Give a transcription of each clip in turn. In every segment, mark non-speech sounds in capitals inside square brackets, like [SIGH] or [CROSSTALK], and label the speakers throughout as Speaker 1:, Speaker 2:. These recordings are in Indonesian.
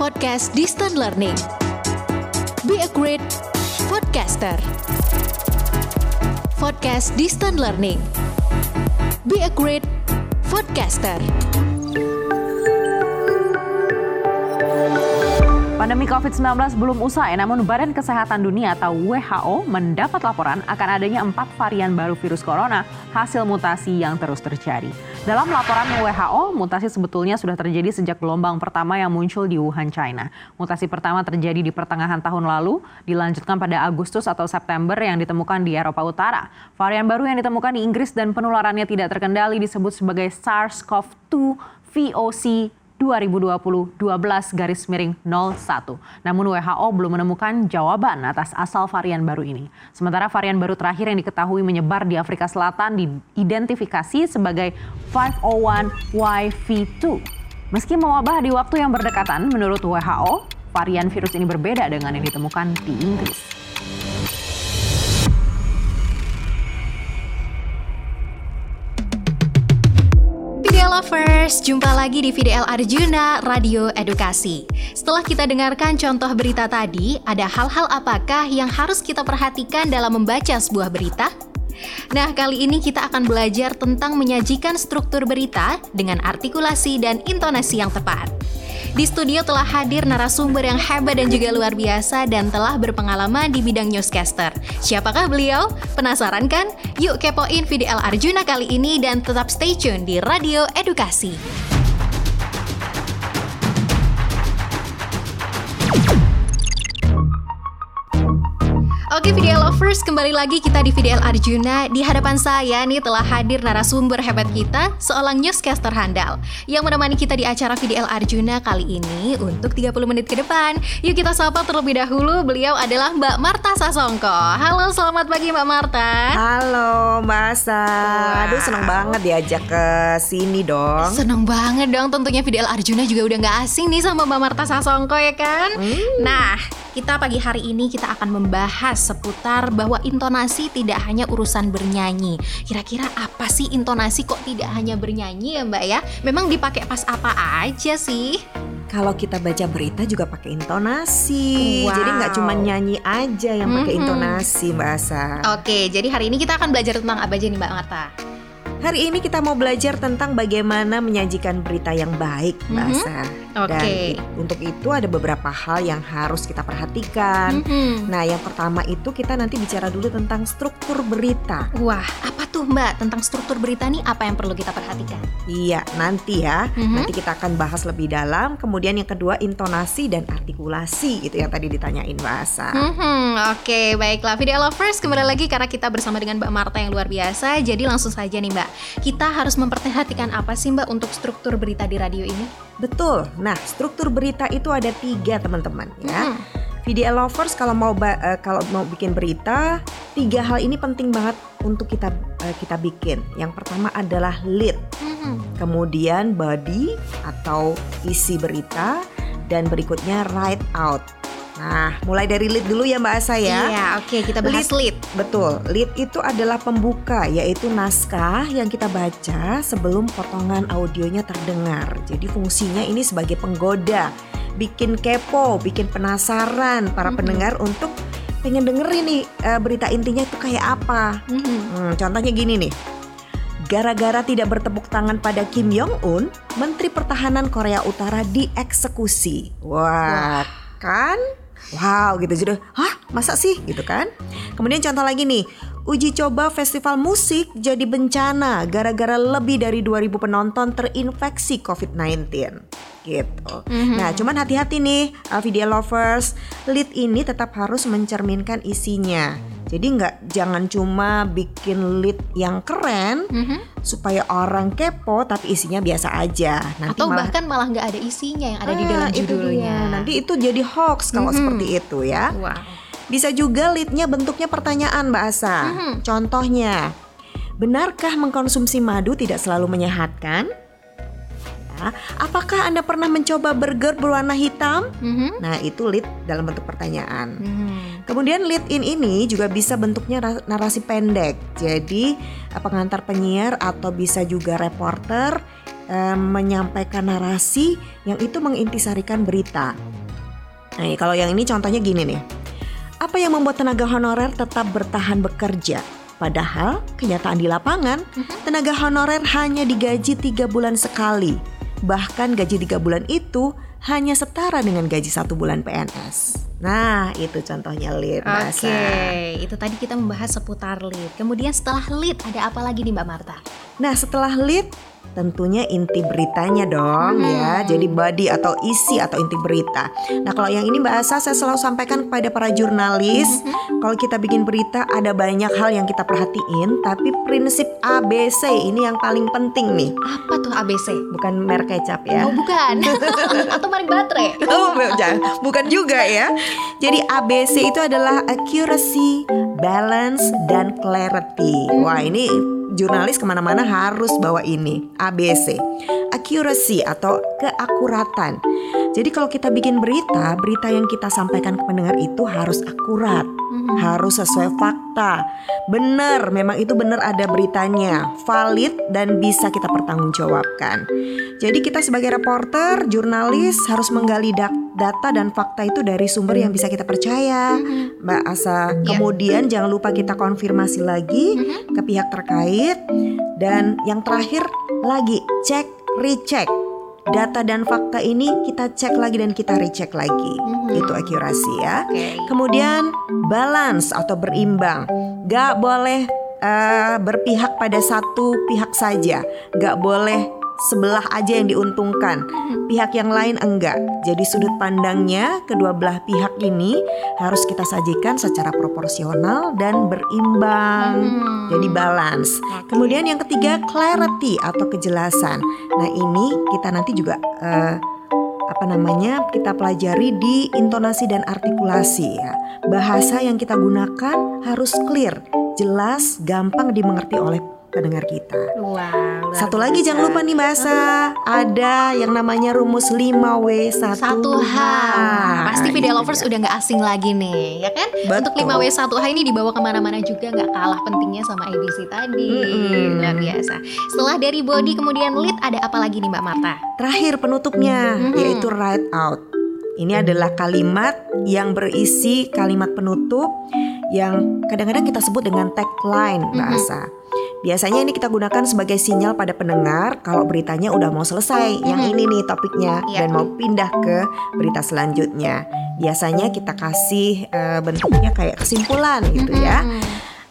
Speaker 1: podcast Distant Learning. Be a great podcaster. Podcast Distant Learning. Be a great podcaster.
Speaker 2: Pandemi COVID-19 belum usai, namun Badan Kesehatan Dunia atau WHO mendapat laporan akan adanya empat varian baru virus corona hasil mutasi yang terus terjadi. Dalam laporan WHO, mutasi sebetulnya sudah terjadi sejak gelombang pertama yang muncul di Wuhan, China. Mutasi pertama terjadi di pertengahan tahun lalu, dilanjutkan pada Agustus atau September yang ditemukan di Eropa Utara. Varian baru yang ditemukan di Inggris dan penularannya tidak terkendali disebut sebagai SARS-CoV-2 VOC 2020 12 garis miring 01. Namun WHO belum menemukan jawaban atas asal varian baru ini. Sementara varian baru terakhir yang diketahui menyebar di Afrika Selatan diidentifikasi sebagai 501YV2. Meski mewabah di waktu yang berdekatan, menurut WHO, varian virus ini berbeda dengan yang ditemukan di Inggris.
Speaker 1: Lovers, jumpa lagi di VDL Arjuna Radio Edukasi. Setelah kita dengarkan contoh berita tadi, ada hal-hal apakah yang harus kita perhatikan dalam membaca sebuah berita? Nah, kali ini kita akan belajar tentang menyajikan struktur berita dengan artikulasi dan intonasi yang tepat. Di studio telah hadir narasumber yang hebat dan juga luar biasa dan telah berpengalaman di bidang newscaster. Siapakah beliau? Penasaran kan? Yuk kepoin VDL Arjuna kali ini dan tetap stay tune di Radio Edukasi. Oke video lovers, kembali lagi kita di VDL Arjuna. Di hadapan saya nih telah hadir narasumber hebat kita Seorang newscaster handal. Yang menemani kita di acara VDL Arjuna kali ini Untuk 30 menit ke depan. Yuk kita sapa terlebih dahulu Beliau adalah Mbak Marta Sasongko. Halo selamat pagi Mbak Marta.
Speaker 3: Halo Mbak Asa Aduh seneng banget diajak ke sini dong.
Speaker 1: Seneng banget dong tentunya VDL Arjuna juga udah gak asing nih sama Mbak Marta Sasongko ya kan?
Speaker 3: Hmm.
Speaker 1: Nah kita pagi hari ini kita akan membahas seputar bahwa intonasi tidak hanya urusan bernyanyi. Kira-kira apa sih intonasi kok tidak hanya bernyanyi ya Mbak ya? Memang dipakai pas apa aja sih?
Speaker 3: Kalau kita baca berita juga pakai intonasi
Speaker 1: Wow.
Speaker 3: Jadi nggak cuma nyanyi aja yang pakai
Speaker 1: Mhm.
Speaker 3: intonasi Mbak Asa
Speaker 1: Oke, jadi hari ini kita akan belajar tentang apa aja nih Mbak Marta?
Speaker 3: Hari ini kita mau belajar tentang bagaimana menyajikan berita yang baik Mbak
Speaker 1: Mhm.
Speaker 3: Asa Dan
Speaker 1: Oke.
Speaker 3: i- untuk itu ada beberapa hal yang harus kita perhatikan
Speaker 1: Mhm.
Speaker 3: Nah yang pertama itu kita nanti bicara dulu tentang struktur berita
Speaker 1: Wah, apa tuh Mbak tentang struktur berita nih? Apa yang perlu kita perhatikan?
Speaker 3: Iya nanti ya
Speaker 1: Mhm.
Speaker 3: Nanti kita akan bahas lebih dalam Kemudian yang kedua intonasi dan artikulasi Itu yang tadi ditanyain Mbak Asa
Speaker 1: Hmm, oke baiklah Video Lovers kembali lagi karena kita bersama dengan Mbak Marta yang luar biasa Jadi langsung saja nih Mbak Kita harus memperhatikan apa sih Mbak untuk struktur berita di radio ini?
Speaker 3: Betul. Nah, struktur berita itu ada tiga teman-teman ya.
Speaker 1: Hmm,
Speaker 3: VDL lovers kalau mau eh, kalau mau bikin berita, tiga hal ini penting banget untuk kita eh, kita bikin. Yang pertama adalah lead,
Speaker 1: hmm,
Speaker 3: kemudian body atau isi berita, dan berikutnya write out. Nah, mulai dari lead dulu ya Mbak Asa ya.
Speaker 1: Iya oke kita bahas lead
Speaker 3: Betul, lead itu adalah pembuka, yaitu naskah yang kita baca sebelum potongan audionya terdengar. Jadi fungsinya ini sebagai penggoda, bikin kepo, bikin penasaran para
Speaker 1: Mhm.
Speaker 3: pendengar untuk pengen denger ini eh, berita intinya itu kayak apa.
Speaker 1: Mhm.
Speaker 3: Hmm, contohnya gini nih. Gara-gara tidak bertepuk tangan pada Kim Jong Un, Menteri Pertahanan Korea Utara dieksekusi. Wah, kan? Wow gitu. Jadi, hah? Masa sih? Gitu kan? Kemudian contoh lagi nih, uji coba festival musik jadi bencana gara-gara lebih dari 2000 penonton terinfeksi COVID-19 gitu.
Speaker 1: Mhm.
Speaker 3: Nah, cuman hati-hati nih uh, video lovers, lead ini tetap harus mencerminkan isinya. Jadi nggak jangan cuma bikin lead yang keren
Speaker 1: Mhm.
Speaker 3: supaya orang kepo tapi isinya biasa aja. Nanti
Speaker 1: Atau
Speaker 3: malah
Speaker 1: bahkan malah nggak ada isinya yang ada di
Speaker 3: Ah,
Speaker 1: dalam
Speaker 3: itu
Speaker 1: judulnya
Speaker 3: dia. Nanti itu jadi hoax kalau
Speaker 1: Mhm.
Speaker 3: seperti itu ya.
Speaker 1: Wow
Speaker 3: Bisa juga leadnya bentuknya pertanyaan Mbak Asa.
Speaker 1: Mhm.
Speaker 3: Contohnya, benarkah mengkonsumsi madu tidak selalu menyehatkan? Apakah Anda pernah mencoba burger berwarna hitam?
Speaker 1: Mhm.
Speaker 3: Nah, itu lead dalam bentuk pertanyaan.
Speaker 1: Mhm.
Speaker 3: Kemudian lead in ini juga bisa bentuknya ra- narasi pendek. Jadi eh, pengantar penyiar atau bisa juga reporter eh, menyampaikan narasi yang itu mengintisarikan berita. Nah, kalau yang ini contohnya gini nih. Apa yang membuat tenaga honorer tetap bertahan bekerja? Padahal kenyataan di lapangan, tenaga honorer hanya digaji tiga bulan sekali. Bahkan gaji tiga bulan itu hanya setara dengan gaji satu bulan PNS. Nah, itu contohnya lead
Speaker 1: Oke,
Speaker 3: bahasa.
Speaker 1: itu tadi kita membahas seputar lead. Kemudian setelah lead ada apa lagi nih Mbak Marta?
Speaker 3: Nah, setelah lead tentunya inti beritanya dong ya. Jadi body atau isi atau inti berita. Nah, kalau yang ini Mbak Asa saya selalu sampaikan kepada para jurnalis, kalau kita bikin berita ada banyak hal yang kita perhatiin, tapi prinsip ABC ini yang paling penting nih.
Speaker 1: Apa tuh ABC?
Speaker 3: Bukan merek kecap ya.
Speaker 1: Oh bukan, [LAUGHS] atau merek baterai?
Speaker 3: Oh, jangan. bukan juga ya. Jadi ABC itu adalah accuracy, balance, dan clarity. Wah ini jurnalis ke mana-mana harus bawa ini ABC. Accuracy atau keakuratan. Jadi kalau kita bikin berita, berita yang kita sampaikan ke pendengar itu harus akurat, harus sesuai fakta. Benar, memang itu benar ada beritanya, valid dan bisa kita pertanggungjawabkan. Jadi kita sebagai reporter, jurnalis harus menggali data dan fakta itu dari sumber yang bisa kita percaya, Mbak Asa.
Speaker 1: Iya.
Speaker 3: Kemudian jangan lupa kita konfirmasi lagi ke pihak terkait dan yang terakhir lagi cek recheck. Data dan fakta ini kita cek lagi dan kita recheck lagi. Itu akurasi ya.
Speaker 1: Oke.
Speaker 3: Kemudian balance atau berimbang. Gak boleh eh, berpihak pada satu pihak saja. Gak boleh sebelah aja yang diuntungkan. Pihak yang lain enggak. Jadi sudut pandangnya kedua belah pihak ini harus kita sajikan secara proporsional dan berimbang.
Speaker 1: Hmm.
Speaker 3: Jadi balance. Kemudian yang ketiga clarity atau kejelasan. Nah ini kita nanti juga eh, apa namanya kita pelajari di intonasi dan artikulasi ya. Bahasa yang kita gunakan harus clear, jelas, gampang dimengerti oleh pendengar kita.
Speaker 1: Wow.
Speaker 3: Satu lagi
Speaker 1: biasa.
Speaker 3: jangan lupa nih bahasa ada yang namanya rumus 5W 1H.
Speaker 1: Satu H. Pasti video
Speaker 3: Itu
Speaker 1: lovers udah nggak asing lagi nih, ya kan? Untuk
Speaker 3: Betul.
Speaker 1: 5W 1H ini dibawa ke mana-mana juga nggak kalah pentingnya sama ABC tadi.
Speaker 3: Mm-mm.
Speaker 1: Luar biasa. Setelah dari body kemudian lead ada apa lagi nih Mbak Marta?
Speaker 3: Terakhir penutupnya
Speaker 1: Mhm.
Speaker 3: yaitu write out. Ini adalah kalimat yang berisi kalimat penutup yang kadang-kadang kita sebut dengan tagline bahasa. Biasanya ini kita gunakan sebagai sinyal pada pendengar kalau beritanya udah mau selesai. Yang ini nih topiknya
Speaker 1: Iya.
Speaker 3: dan mau pindah ke berita selanjutnya. Biasanya kita kasih eh, bentuknya kayak kesimpulan gitu ya.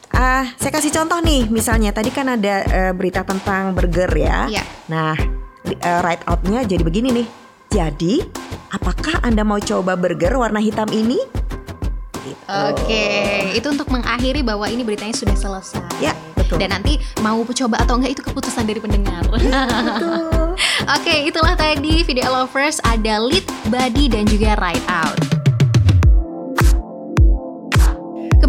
Speaker 3: Ah, saya kasih contoh nih, misalnya tadi kan ada eh, berita tentang burger ya.
Speaker 1: Iya.
Speaker 3: Nah, eh, write out-nya jadi begini nih. Jadi, apakah Anda mau coba burger warna hitam ini? Gitu.
Speaker 1: Oke, itu untuk mengakhiri bahwa ini beritanya sudah selesai.
Speaker 3: Ya, betul.
Speaker 1: Dan nanti mau coba atau enggak itu keputusan dari pendengar.
Speaker 3: Betul. [LAUGHS]
Speaker 1: Oke, itulah tadi video lovers ada lead, body dan juga write out.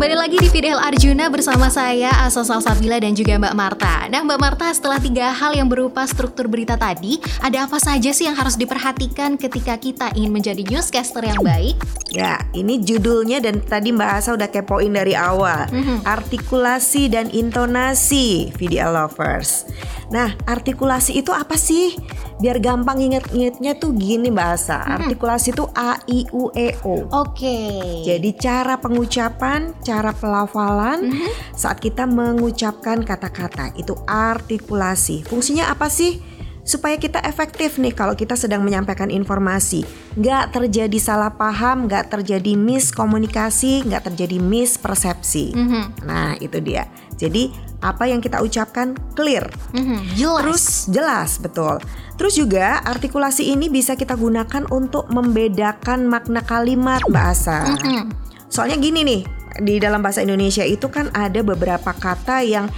Speaker 1: Kembali lagi di Video Arjuna bersama saya Asa Salsabila dan juga Mbak Marta. Nah Mbak Marta setelah tiga hal yang berupa struktur berita tadi, ada apa saja sih yang harus diperhatikan ketika kita ingin menjadi newscaster yang baik?
Speaker 3: Ya, ini judulnya dan tadi Mbak Asa udah kepoin dari awal.
Speaker 1: Mhm.
Speaker 3: Artikulasi dan intonasi video lovers. Nah, artikulasi itu apa sih? Biar gampang inget-ingetnya tuh gini Mbak Asa. Artikulasi itu A I U E O.
Speaker 1: Oke.
Speaker 3: Jadi cara pengucapan, cara pelafalan saat kita mengucapkan kata-kata itu artikulasi. Fungsinya apa sih? Supaya kita efektif nih kalau kita sedang menyampaikan informasi. Nggak terjadi salah paham, nggak terjadi miskomunikasi, nggak terjadi mispersepsi.
Speaker 1: Mhm,
Speaker 3: Nah itu dia. Jadi apa yang kita ucapkan clear.
Speaker 1: mhm, Jelas.
Speaker 3: Terus jelas betul. Terus juga artikulasi ini bisa kita gunakan untuk membedakan makna kalimat bahasa.
Speaker 1: Mhm.
Speaker 3: Soalnya gini nih, di dalam bahasa Indonesia itu kan ada beberapa kata yang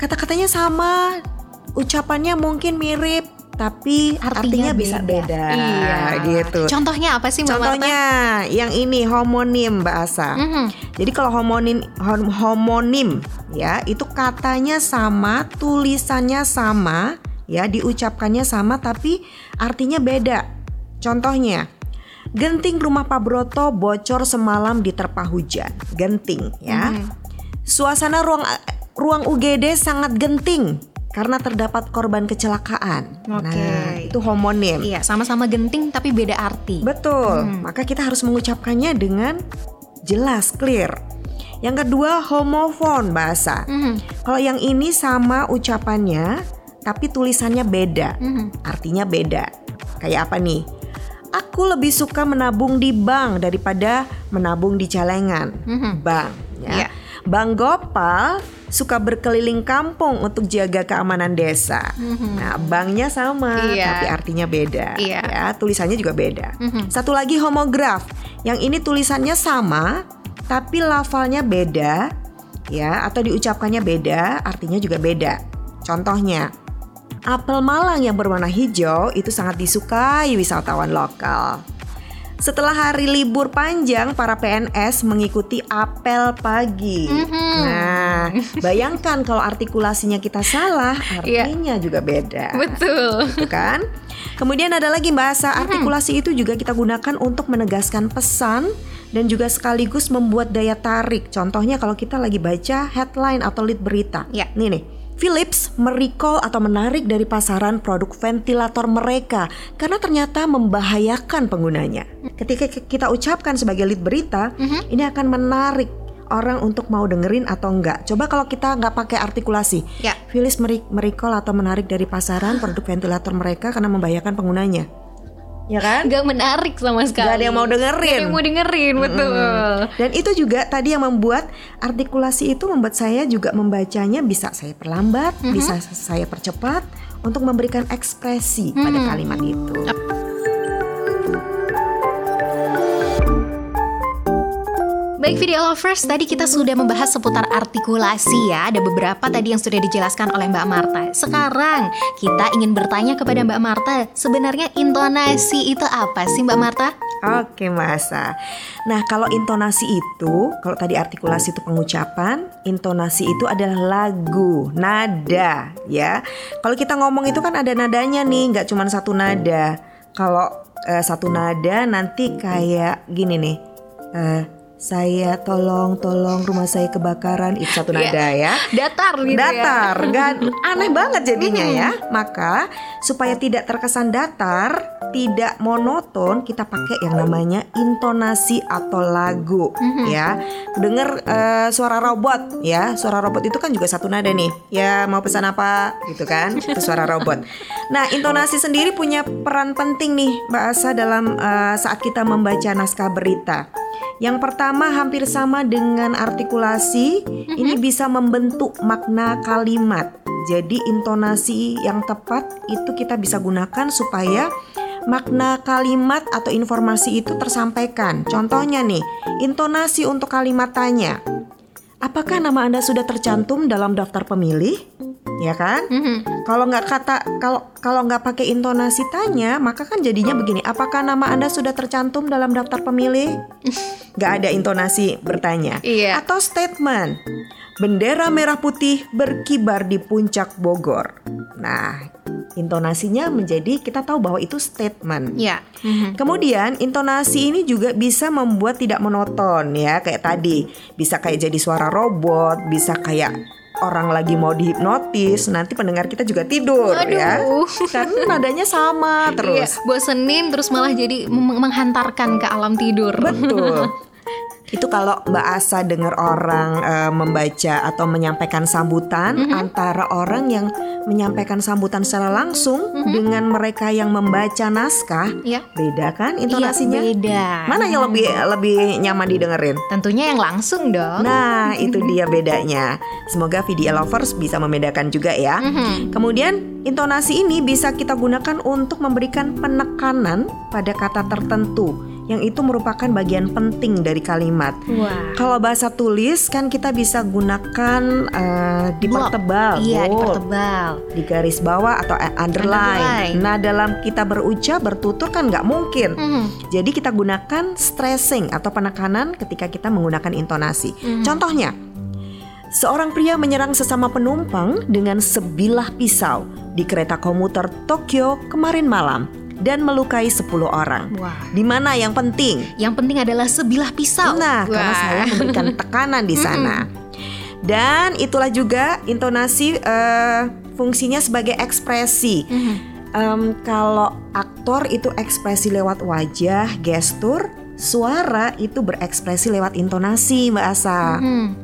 Speaker 3: kata-katanya sama, ucapannya mungkin mirip, tapi artinya, bisa beda.
Speaker 1: Iya.
Speaker 3: gitu.
Speaker 1: Contohnya apa sih Mbak Marta?
Speaker 3: Contohnya yang ini homonim bahasa.
Speaker 1: Mhm.
Speaker 3: Jadi kalau homonim hom- homonim ya itu katanya sama, tulisannya sama, ya diucapkannya sama tapi artinya beda. Contohnya Genting rumah Pak Broto bocor semalam diterpa hujan. Genting ya.
Speaker 1: Mhm.
Speaker 3: Suasana ruang ruang UGD sangat genting. Karena terdapat korban kecelakaan.
Speaker 1: Oke.
Speaker 3: Nah, itu homonim.
Speaker 1: Iya, sama-sama genting tapi beda arti.
Speaker 3: Betul.
Speaker 1: Hmm.
Speaker 3: Maka kita harus mengucapkannya dengan jelas, clear. Yang kedua, homofon bahasa.
Speaker 1: Mhm,
Speaker 3: Kalau yang ini sama ucapannya, tapi tulisannya beda.
Speaker 1: mhm.
Speaker 3: Artinya beda. Kayak apa nih? Aku lebih suka menabung di bank daripada menabung di celengan.
Speaker 1: Mhm.
Speaker 3: Bank, ya.
Speaker 1: Iya.
Speaker 3: Bang Gopal suka berkeliling kampung untuk jaga keamanan desa.
Speaker 1: Mhm.
Speaker 3: Nah, banknya sama,
Speaker 1: Iya.
Speaker 3: tapi artinya beda.
Speaker 1: Iya.
Speaker 3: Ya, tulisannya juga beda.
Speaker 1: Mhm.
Speaker 3: Satu lagi homograf. Yang ini tulisannya sama, tapi lafalnya beda, ya, atau diucapkannya beda, artinya juga beda. Contohnya, apel Malang yang berwarna hijau itu sangat disukai wisatawan lokal. Setelah hari libur panjang, para PNS mengikuti apel pagi.
Speaker 1: Mhm.
Speaker 3: Nah, bayangkan kalau artikulasinya kita salah, [LAUGHS]
Speaker 1: Iya.
Speaker 3: artinya juga beda.
Speaker 1: Betul.
Speaker 3: Gitu kan? Kemudian ada lagi bahasa artikulasi itu juga kita gunakan untuk menegaskan pesan dan juga sekaligus membuat daya tarik. Contohnya kalau kita lagi baca headline atau lead berita.
Speaker 1: Ya.
Speaker 3: Nih nih. Philips merecall atau menarik dari pasaran produk ventilator mereka karena ternyata membahayakan penggunanya. Ketika kita ucapkan sebagai lead berita,
Speaker 1: Mhm.
Speaker 3: ini akan menarik orang untuk mau dengerin atau enggak. Coba kalau kita nggak pakai artikulasi,
Speaker 1: Ya.
Speaker 3: Philips meri- merecall atau menarik dari pasaran produk ventilator mereka karena membahayakan penggunanya. Ya kan?
Speaker 1: Gak menarik sama sekali.
Speaker 3: Gak ada yang mau
Speaker 1: Gak ada
Speaker 3: dengerin.
Speaker 1: yang mau dengerin, betul.
Speaker 3: Dan itu juga tadi yang membuat artikulasi itu membuat saya juga membacanya bisa saya perlambat, bisa saya percepat untuk memberikan ekspresi pada kalimat itu.
Speaker 1: Baik video lovers, tadi kita sudah membahas seputar artikulasi ya. Ada beberapa tadi yang sudah dijelaskan oleh Mbak Marta. Sekarang kita ingin bertanya kepada Mbak Marta, sebenarnya intonasi itu apa sih Mbak Marta?
Speaker 3: Oke masa. Nah kalau intonasi itu, kalau tadi artikulasi itu pengucapan, intonasi itu adalah lagu, nada, ya. Kalau kita ngomong itu kan ada nadanya nih, nggak cuma satu nada. Kalau eh, satu nada nanti kayak gini nih. eh, saya tolong tolong rumah saya kebakaran itu satu
Speaker 1: Iya.
Speaker 3: nada ya.
Speaker 1: Datar gitu ya.
Speaker 3: datar, nggak [LAUGHS] aneh banget jadinya ya. Maka supaya tidak terkesan datar, tidak monoton, kita pakai yang namanya intonasi atau lagu, ya. Dengar eh, suara robot, ya. Suara robot itu kan juga satu nada nih. Ya mau pesan apa, gitu kan? [LAUGHS] Itu suara robot. Nah, intonasi sendiri punya peran penting nih, Mbak Asa dalam eh, saat kita membaca naskah berita. Yang pertama hampir sama dengan artikulasi, ini bisa membentuk makna kalimat. Jadi intonasi yang tepat itu kita bisa gunakan supaya makna kalimat atau informasi itu tersampaikan. Contohnya nih, intonasi untuk kalimat tanya. Apakah nama Anda sudah tercantum dalam daftar pemilih? Ya kan?
Speaker 1: Mhm.
Speaker 3: Kalau nggak kata kalau kalau nggak pakai intonasi tanya, maka kan jadinya begini. Apakah nama Anda sudah tercantum dalam daftar pemilih? [LAUGHS] Nggak ada intonasi bertanya.
Speaker 1: Iya.
Speaker 3: Atau statement. Bendera merah putih berkibar di puncak Bogor. Nah, intonasinya menjadi kita tahu bahwa itu statement.
Speaker 1: Ya. Mhm.
Speaker 3: Kemudian intonasi ini juga bisa membuat tidak monoton ya kayak tadi bisa kayak jadi suara robot, bisa kayak orang lagi mau dihipnotis, nanti pendengar kita juga tidur ya.
Speaker 1: Aduh.
Speaker 3: Karena nadanya sama
Speaker 1: Iya,
Speaker 3: terus.
Speaker 1: bosenin terus malah jadi meng- menghantarkan ke alam tidur.
Speaker 3: Betul. [LAUGHS] Itu kalau Mbak Asa dengar orang eh, membaca atau menyampaikan sambutan antara orang yang menyampaikan sambutan secara langsung dengan mereka yang membaca naskah,
Speaker 1: Iya.
Speaker 3: beda kan intonasinya?
Speaker 1: Iya, beda.
Speaker 3: Mana yang lebih lebih nyaman didengerin?
Speaker 1: Tentunya yang langsung dong.
Speaker 3: Nah, itu dia bedanya. Semoga video lovers bisa membedakan juga ya.
Speaker 1: Mhm.
Speaker 3: Kemudian, intonasi ini bisa kita gunakan untuk memberikan penekanan pada kata tertentu yang itu merupakan bagian penting dari kalimat.
Speaker 1: Wah.
Speaker 3: Kalau bahasa tulis kan kita bisa gunakan eh, dipertebal,
Speaker 1: Iya,
Speaker 3: bold,
Speaker 1: dipertebal.
Speaker 3: di garis bawah atau underline.
Speaker 1: Underline.
Speaker 3: Nah, dalam kita berucap bertutur kan nggak mungkin.
Speaker 1: Mhm.
Speaker 3: Jadi kita gunakan stressing atau penekanan ketika kita menggunakan intonasi. Contohnya, seorang pria menyerang sesama penumpang dengan sebilah pisau di kereta komuter Tokyo kemarin malam dan melukai 10 orang.
Speaker 1: Wah.
Speaker 3: Di mana yang penting?
Speaker 1: Yang penting adalah sebilah pisau.
Speaker 3: Nah, karena
Speaker 1: Wah.
Speaker 3: saya memberikan [LAUGHS] tekanan di sana. Dan itulah juga intonasi eh, fungsinya sebagai ekspresi. Em, kalau aktor itu ekspresi lewat wajah, gestur, suara itu berekspresi lewat intonasi, Mbak Asa.
Speaker 1: Hmm.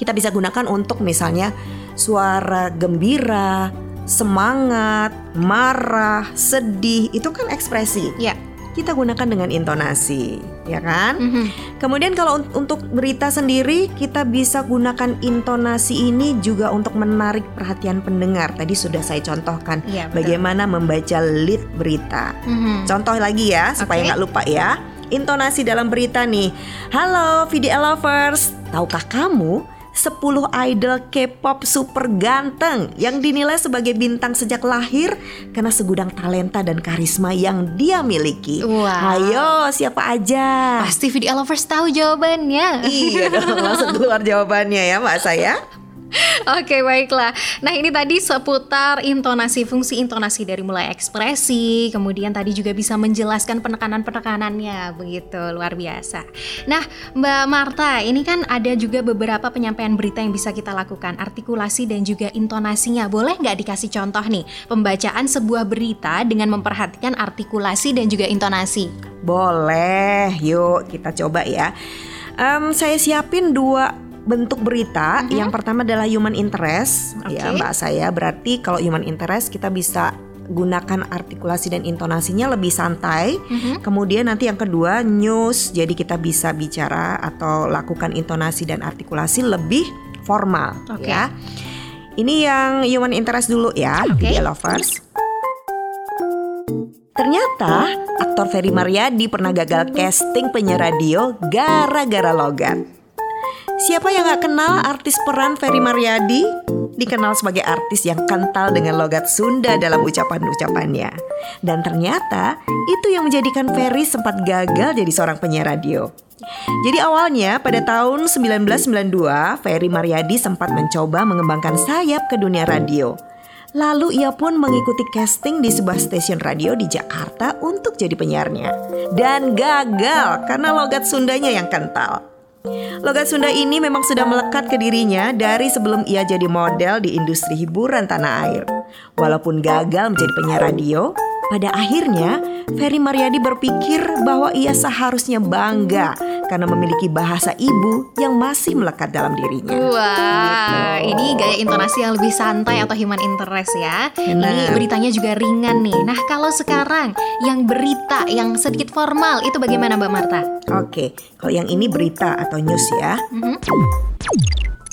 Speaker 3: Kita bisa gunakan untuk misalnya suara gembira, semangat, marah, sedih, itu kan ekspresi.
Speaker 1: Ya.
Speaker 3: Kita gunakan dengan intonasi, ya kan?
Speaker 1: Mhm.
Speaker 3: Kemudian kalau un- untuk berita sendiri kita bisa gunakan intonasi ini juga untuk menarik perhatian pendengar. Tadi sudah saya contohkan
Speaker 1: betul.
Speaker 3: bagaimana membaca lead berita.
Speaker 1: Mhm.
Speaker 3: Contoh lagi ya supaya nggak lupa ya. Intonasi dalam berita nih. Halo VDL lovers, tahukah kamu 10 idol K-pop super ganteng yang dinilai sebagai bintang sejak lahir karena segudang talenta dan karisma yang dia miliki.
Speaker 1: Wah.
Speaker 3: Ayo, siapa aja?
Speaker 1: Pasti video lovers tahu jawabannya.
Speaker 3: Iya dong, langsung keluar jawabannya ya Mbak saya.
Speaker 1: Oke baiklah. Nah ini tadi seputar intonasi, fungsi intonasi dari mulai ekspresi, kemudian tadi juga bisa menjelaskan penekanan-penekanannya, begitu luar biasa. Nah Mbak Marta, ini kan ada juga beberapa penyampaian berita yang bisa kita lakukan, artikulasi dan juga intonasinya. Boleh nggak dikasih contoh nih pembacaan sebuah berita dengan memperhatikan artikulasi dan juga intonasi?
Speaker 3: Boleh, yuk kita coba ya. Em, saya siapin dua bentuk berita. Yang pertama adalah human interest, ya
Speaker 1: Oke.
Speaker 3: Mbak saya. Berarti kalau human interest kita bisa gunakan artikulasi dan intonasinya lebih santai.
Speaker 1: Mhm.
Speaker 3: Kemudian nanti yang kedua news, jadi kita bisa bicara atau lakukan intonasi dan artikulasi lebih formal,
Speaker 1: Oke.
Speaker 3: ya. Ini yang human interest dulu ya. Media lovers. Ternyata aktor Ferry Maryadi pernah gagal casting penyiar radio gara-gara logat. Siapa yang gak kenal artis peran Ferry Maryadi? Dikenal sebagai artis yang kental dengan logat Sunda dalam ucapan-ucapannya. Dan ternyata itu yang menjadikan Ferry sempat gagal jadi seorang penyiar radio. Jadi awalnya pada tahun 1992 Ferry Maryadi sempat mencoba mengembangkan sayap ke dunia radio. Lalu ia pun mengikuti casting di sebuah stasiun radio di Jakarta untuk jadi penyiarnya. Dan gagal karena logat Sundanya yang kental. Logat Sunda ini memang sudah melekat ke dirinya dari sebelum ia jadi model di industri hiburan tanah air. Walaupun gagal menjadi penyiar radio, pada akhirnya Ferry Maryadi berpikir bahwa ia seharusnya bangga karena memiliki bahasa ibu yang masih melekat dalam dirinya.
Speaker 1: Wah,
Speaker 3: Gitu.
Speaker 1: ini gaya intonasi yang lebih santai atau human interest ya. Ini
Speaker 3: Benar.
Speaker 1: beritanya juga ringan nih. Nah, kalau sekarang yang berita yang sedikit formal itu bagaimana Mbak Marta?
Speaker 3: Oke, kalau yang ini berita atau news ya.
Speaker 1: Mhm.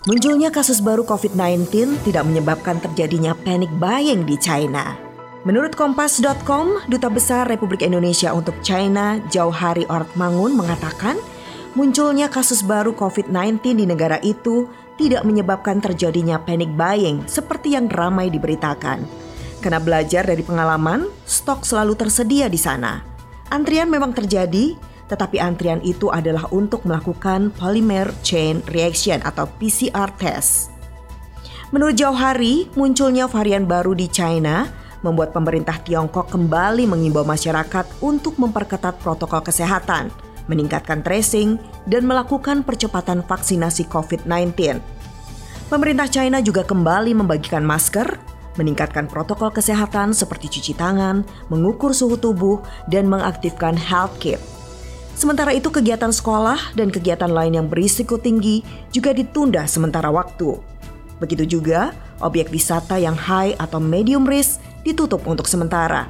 Speaker 3: Munculnya kasus baru COVID-19 tidak menyebabkan terjadinya panic buying di China. Menurut Kompas.com, Duta Besar Republik Indonesia untuk China, Jauhari Ortmangun mengatakan, munculnya kasus baru COVID-19 di negara itu tidak menyebabkan terjadinya panic buying seperti yang ramai diberitakan. Karena belajar dari pengalaman, stok selalu tersedia di sana. Antrian memang terjadi, tetapi antrian itu adalah untuk melakukan polymer chain reaction atau PCR test. Menurut Jauhari, munculnya varian baru di China membuat pemerintah Tiongkok kembali mengimbau masyarakat untuk memperketat protokol kesehatan, meningkatkan tracing, dan melakukan percepatan vaksinasi COVID-19. Pemerintah China juga kembali membagikan masker, meningkatkan protokol kesehatan seperti cuci tangan, mengukur suhu tubuh, dan mengaktifkan health kit. Sementara itu kegiatan sekolah dan kegiatan lain yang berisiko tinggi juga ditunda sementara waktu. Begitu juga objek wisata yang high atau medium risk ditutup untuk sementara.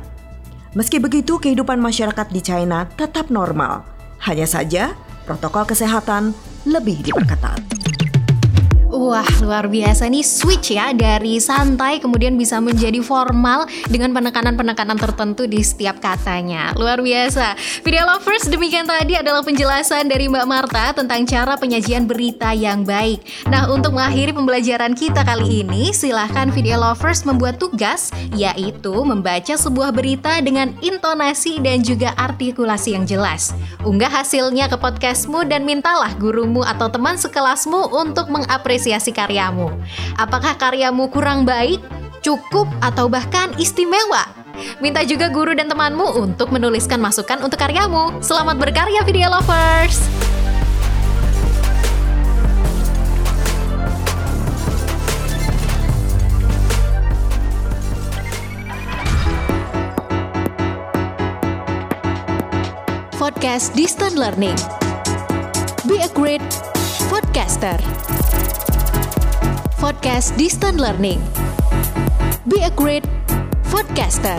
Speaker 3: Meski begitu kehidupan masyarakat di China tetap normal. Hanya saja protokol kesehatan lebih diperketat.
Speaker 1: Wah, luar biasa nih switch ya dari santai kemudian bisa menjadi formal dengan penekanan-penekanan tertentu di setiap katanya. Luar biasa. Video lovers, demikian tadi adalah penjelasan dari Mbak Marta tentang cara penyajian berita yang baik. Nah, untuk mengakhiri pembelajaran kita kali ini, silahkan video lovers membuat tugas yaitu membaca sebuah berita dengan intonasi dan juga artikulasi yang jelas. Unggah hasilnya ke podcastmu dan mintalah gurumu atau teman sekelasmu untuk mengapresiasi karyamu. Apakah karyamu kurang baik, cukup, atau bahkan istimewa? Minta juga guru dan temanmu untuk menuliskan masukan untuk karyamu. Selamat berkarya, video lovers! podcast Distant Learning. Be a great podcaster. Podcast Distant Learning. Be a great podcaster.